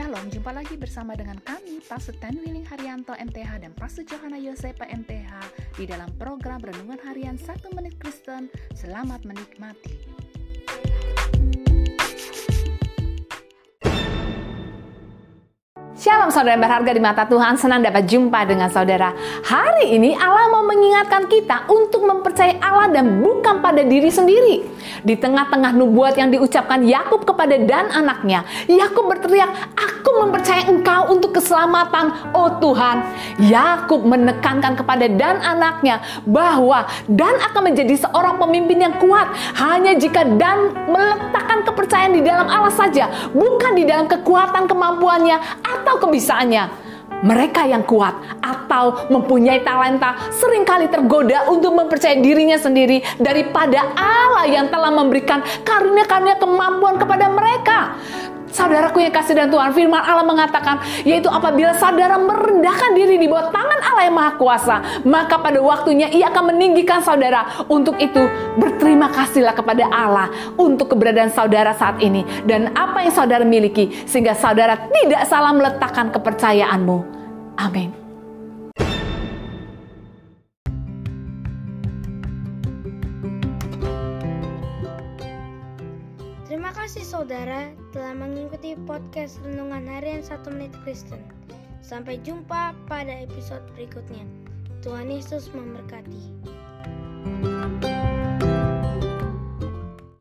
Shalom, jumpa lagi bersama dengan kami, Pastor Ten Willing Haryanto MTH dan Pastor Johanna Yosepa MTH di dalam program Renungan Harian 1 Menit Kristen. Selamat menikmati. Shalom saudara yang berharga di mata Tuhan, senang dapat jumpa dengan saudara. Hari ini Allah mau mengingatkan kita untuk mempercayai Allah dan bukan pada diri sendiri. Di tengah-tengah nubuat yang diucapkan Yakub kepada dan anaknya, Yakub berteriak, "Aku mempercayai Engkau untuk keselamatan, oh Tuhan." Yakub menekankan kepada dan anaknya bahwa dan akan menjadi seorang pemimpin yang kuat hanya jika dan meletakkan di dalam Allah saja, bukan di dalam kekuatan kemampuannya atau kebisaannya. Mereka yang kuat atau mempunyai talenta sering kali tergoda untuk mempercayai dirinya sendiri daripada Allah yang telah memberikan karunia-karunia kemampuan kepada mereka. Saudaraku yang kasih dan Tuhan, firman Allah mengatakan, yaitu apabila saudara merendahkan diri di bawah tangan Allah yang Maha Kuasa, maka pada waktunya ia akan meninggikan saudara. Untuk itu, berterima kasihlah kepada Allah untuk keberadaan saudara saat ini dan apa yang saudara miliki, sehingga saudara tidak salah meletakkan kepercayaanmu. Amin. Kasih saudara telah mengikuti podcast Renungan Harian 1 Menit Kristen. Sampai jumpa pada episode berikutnya. Tuhan Yesus memberkati.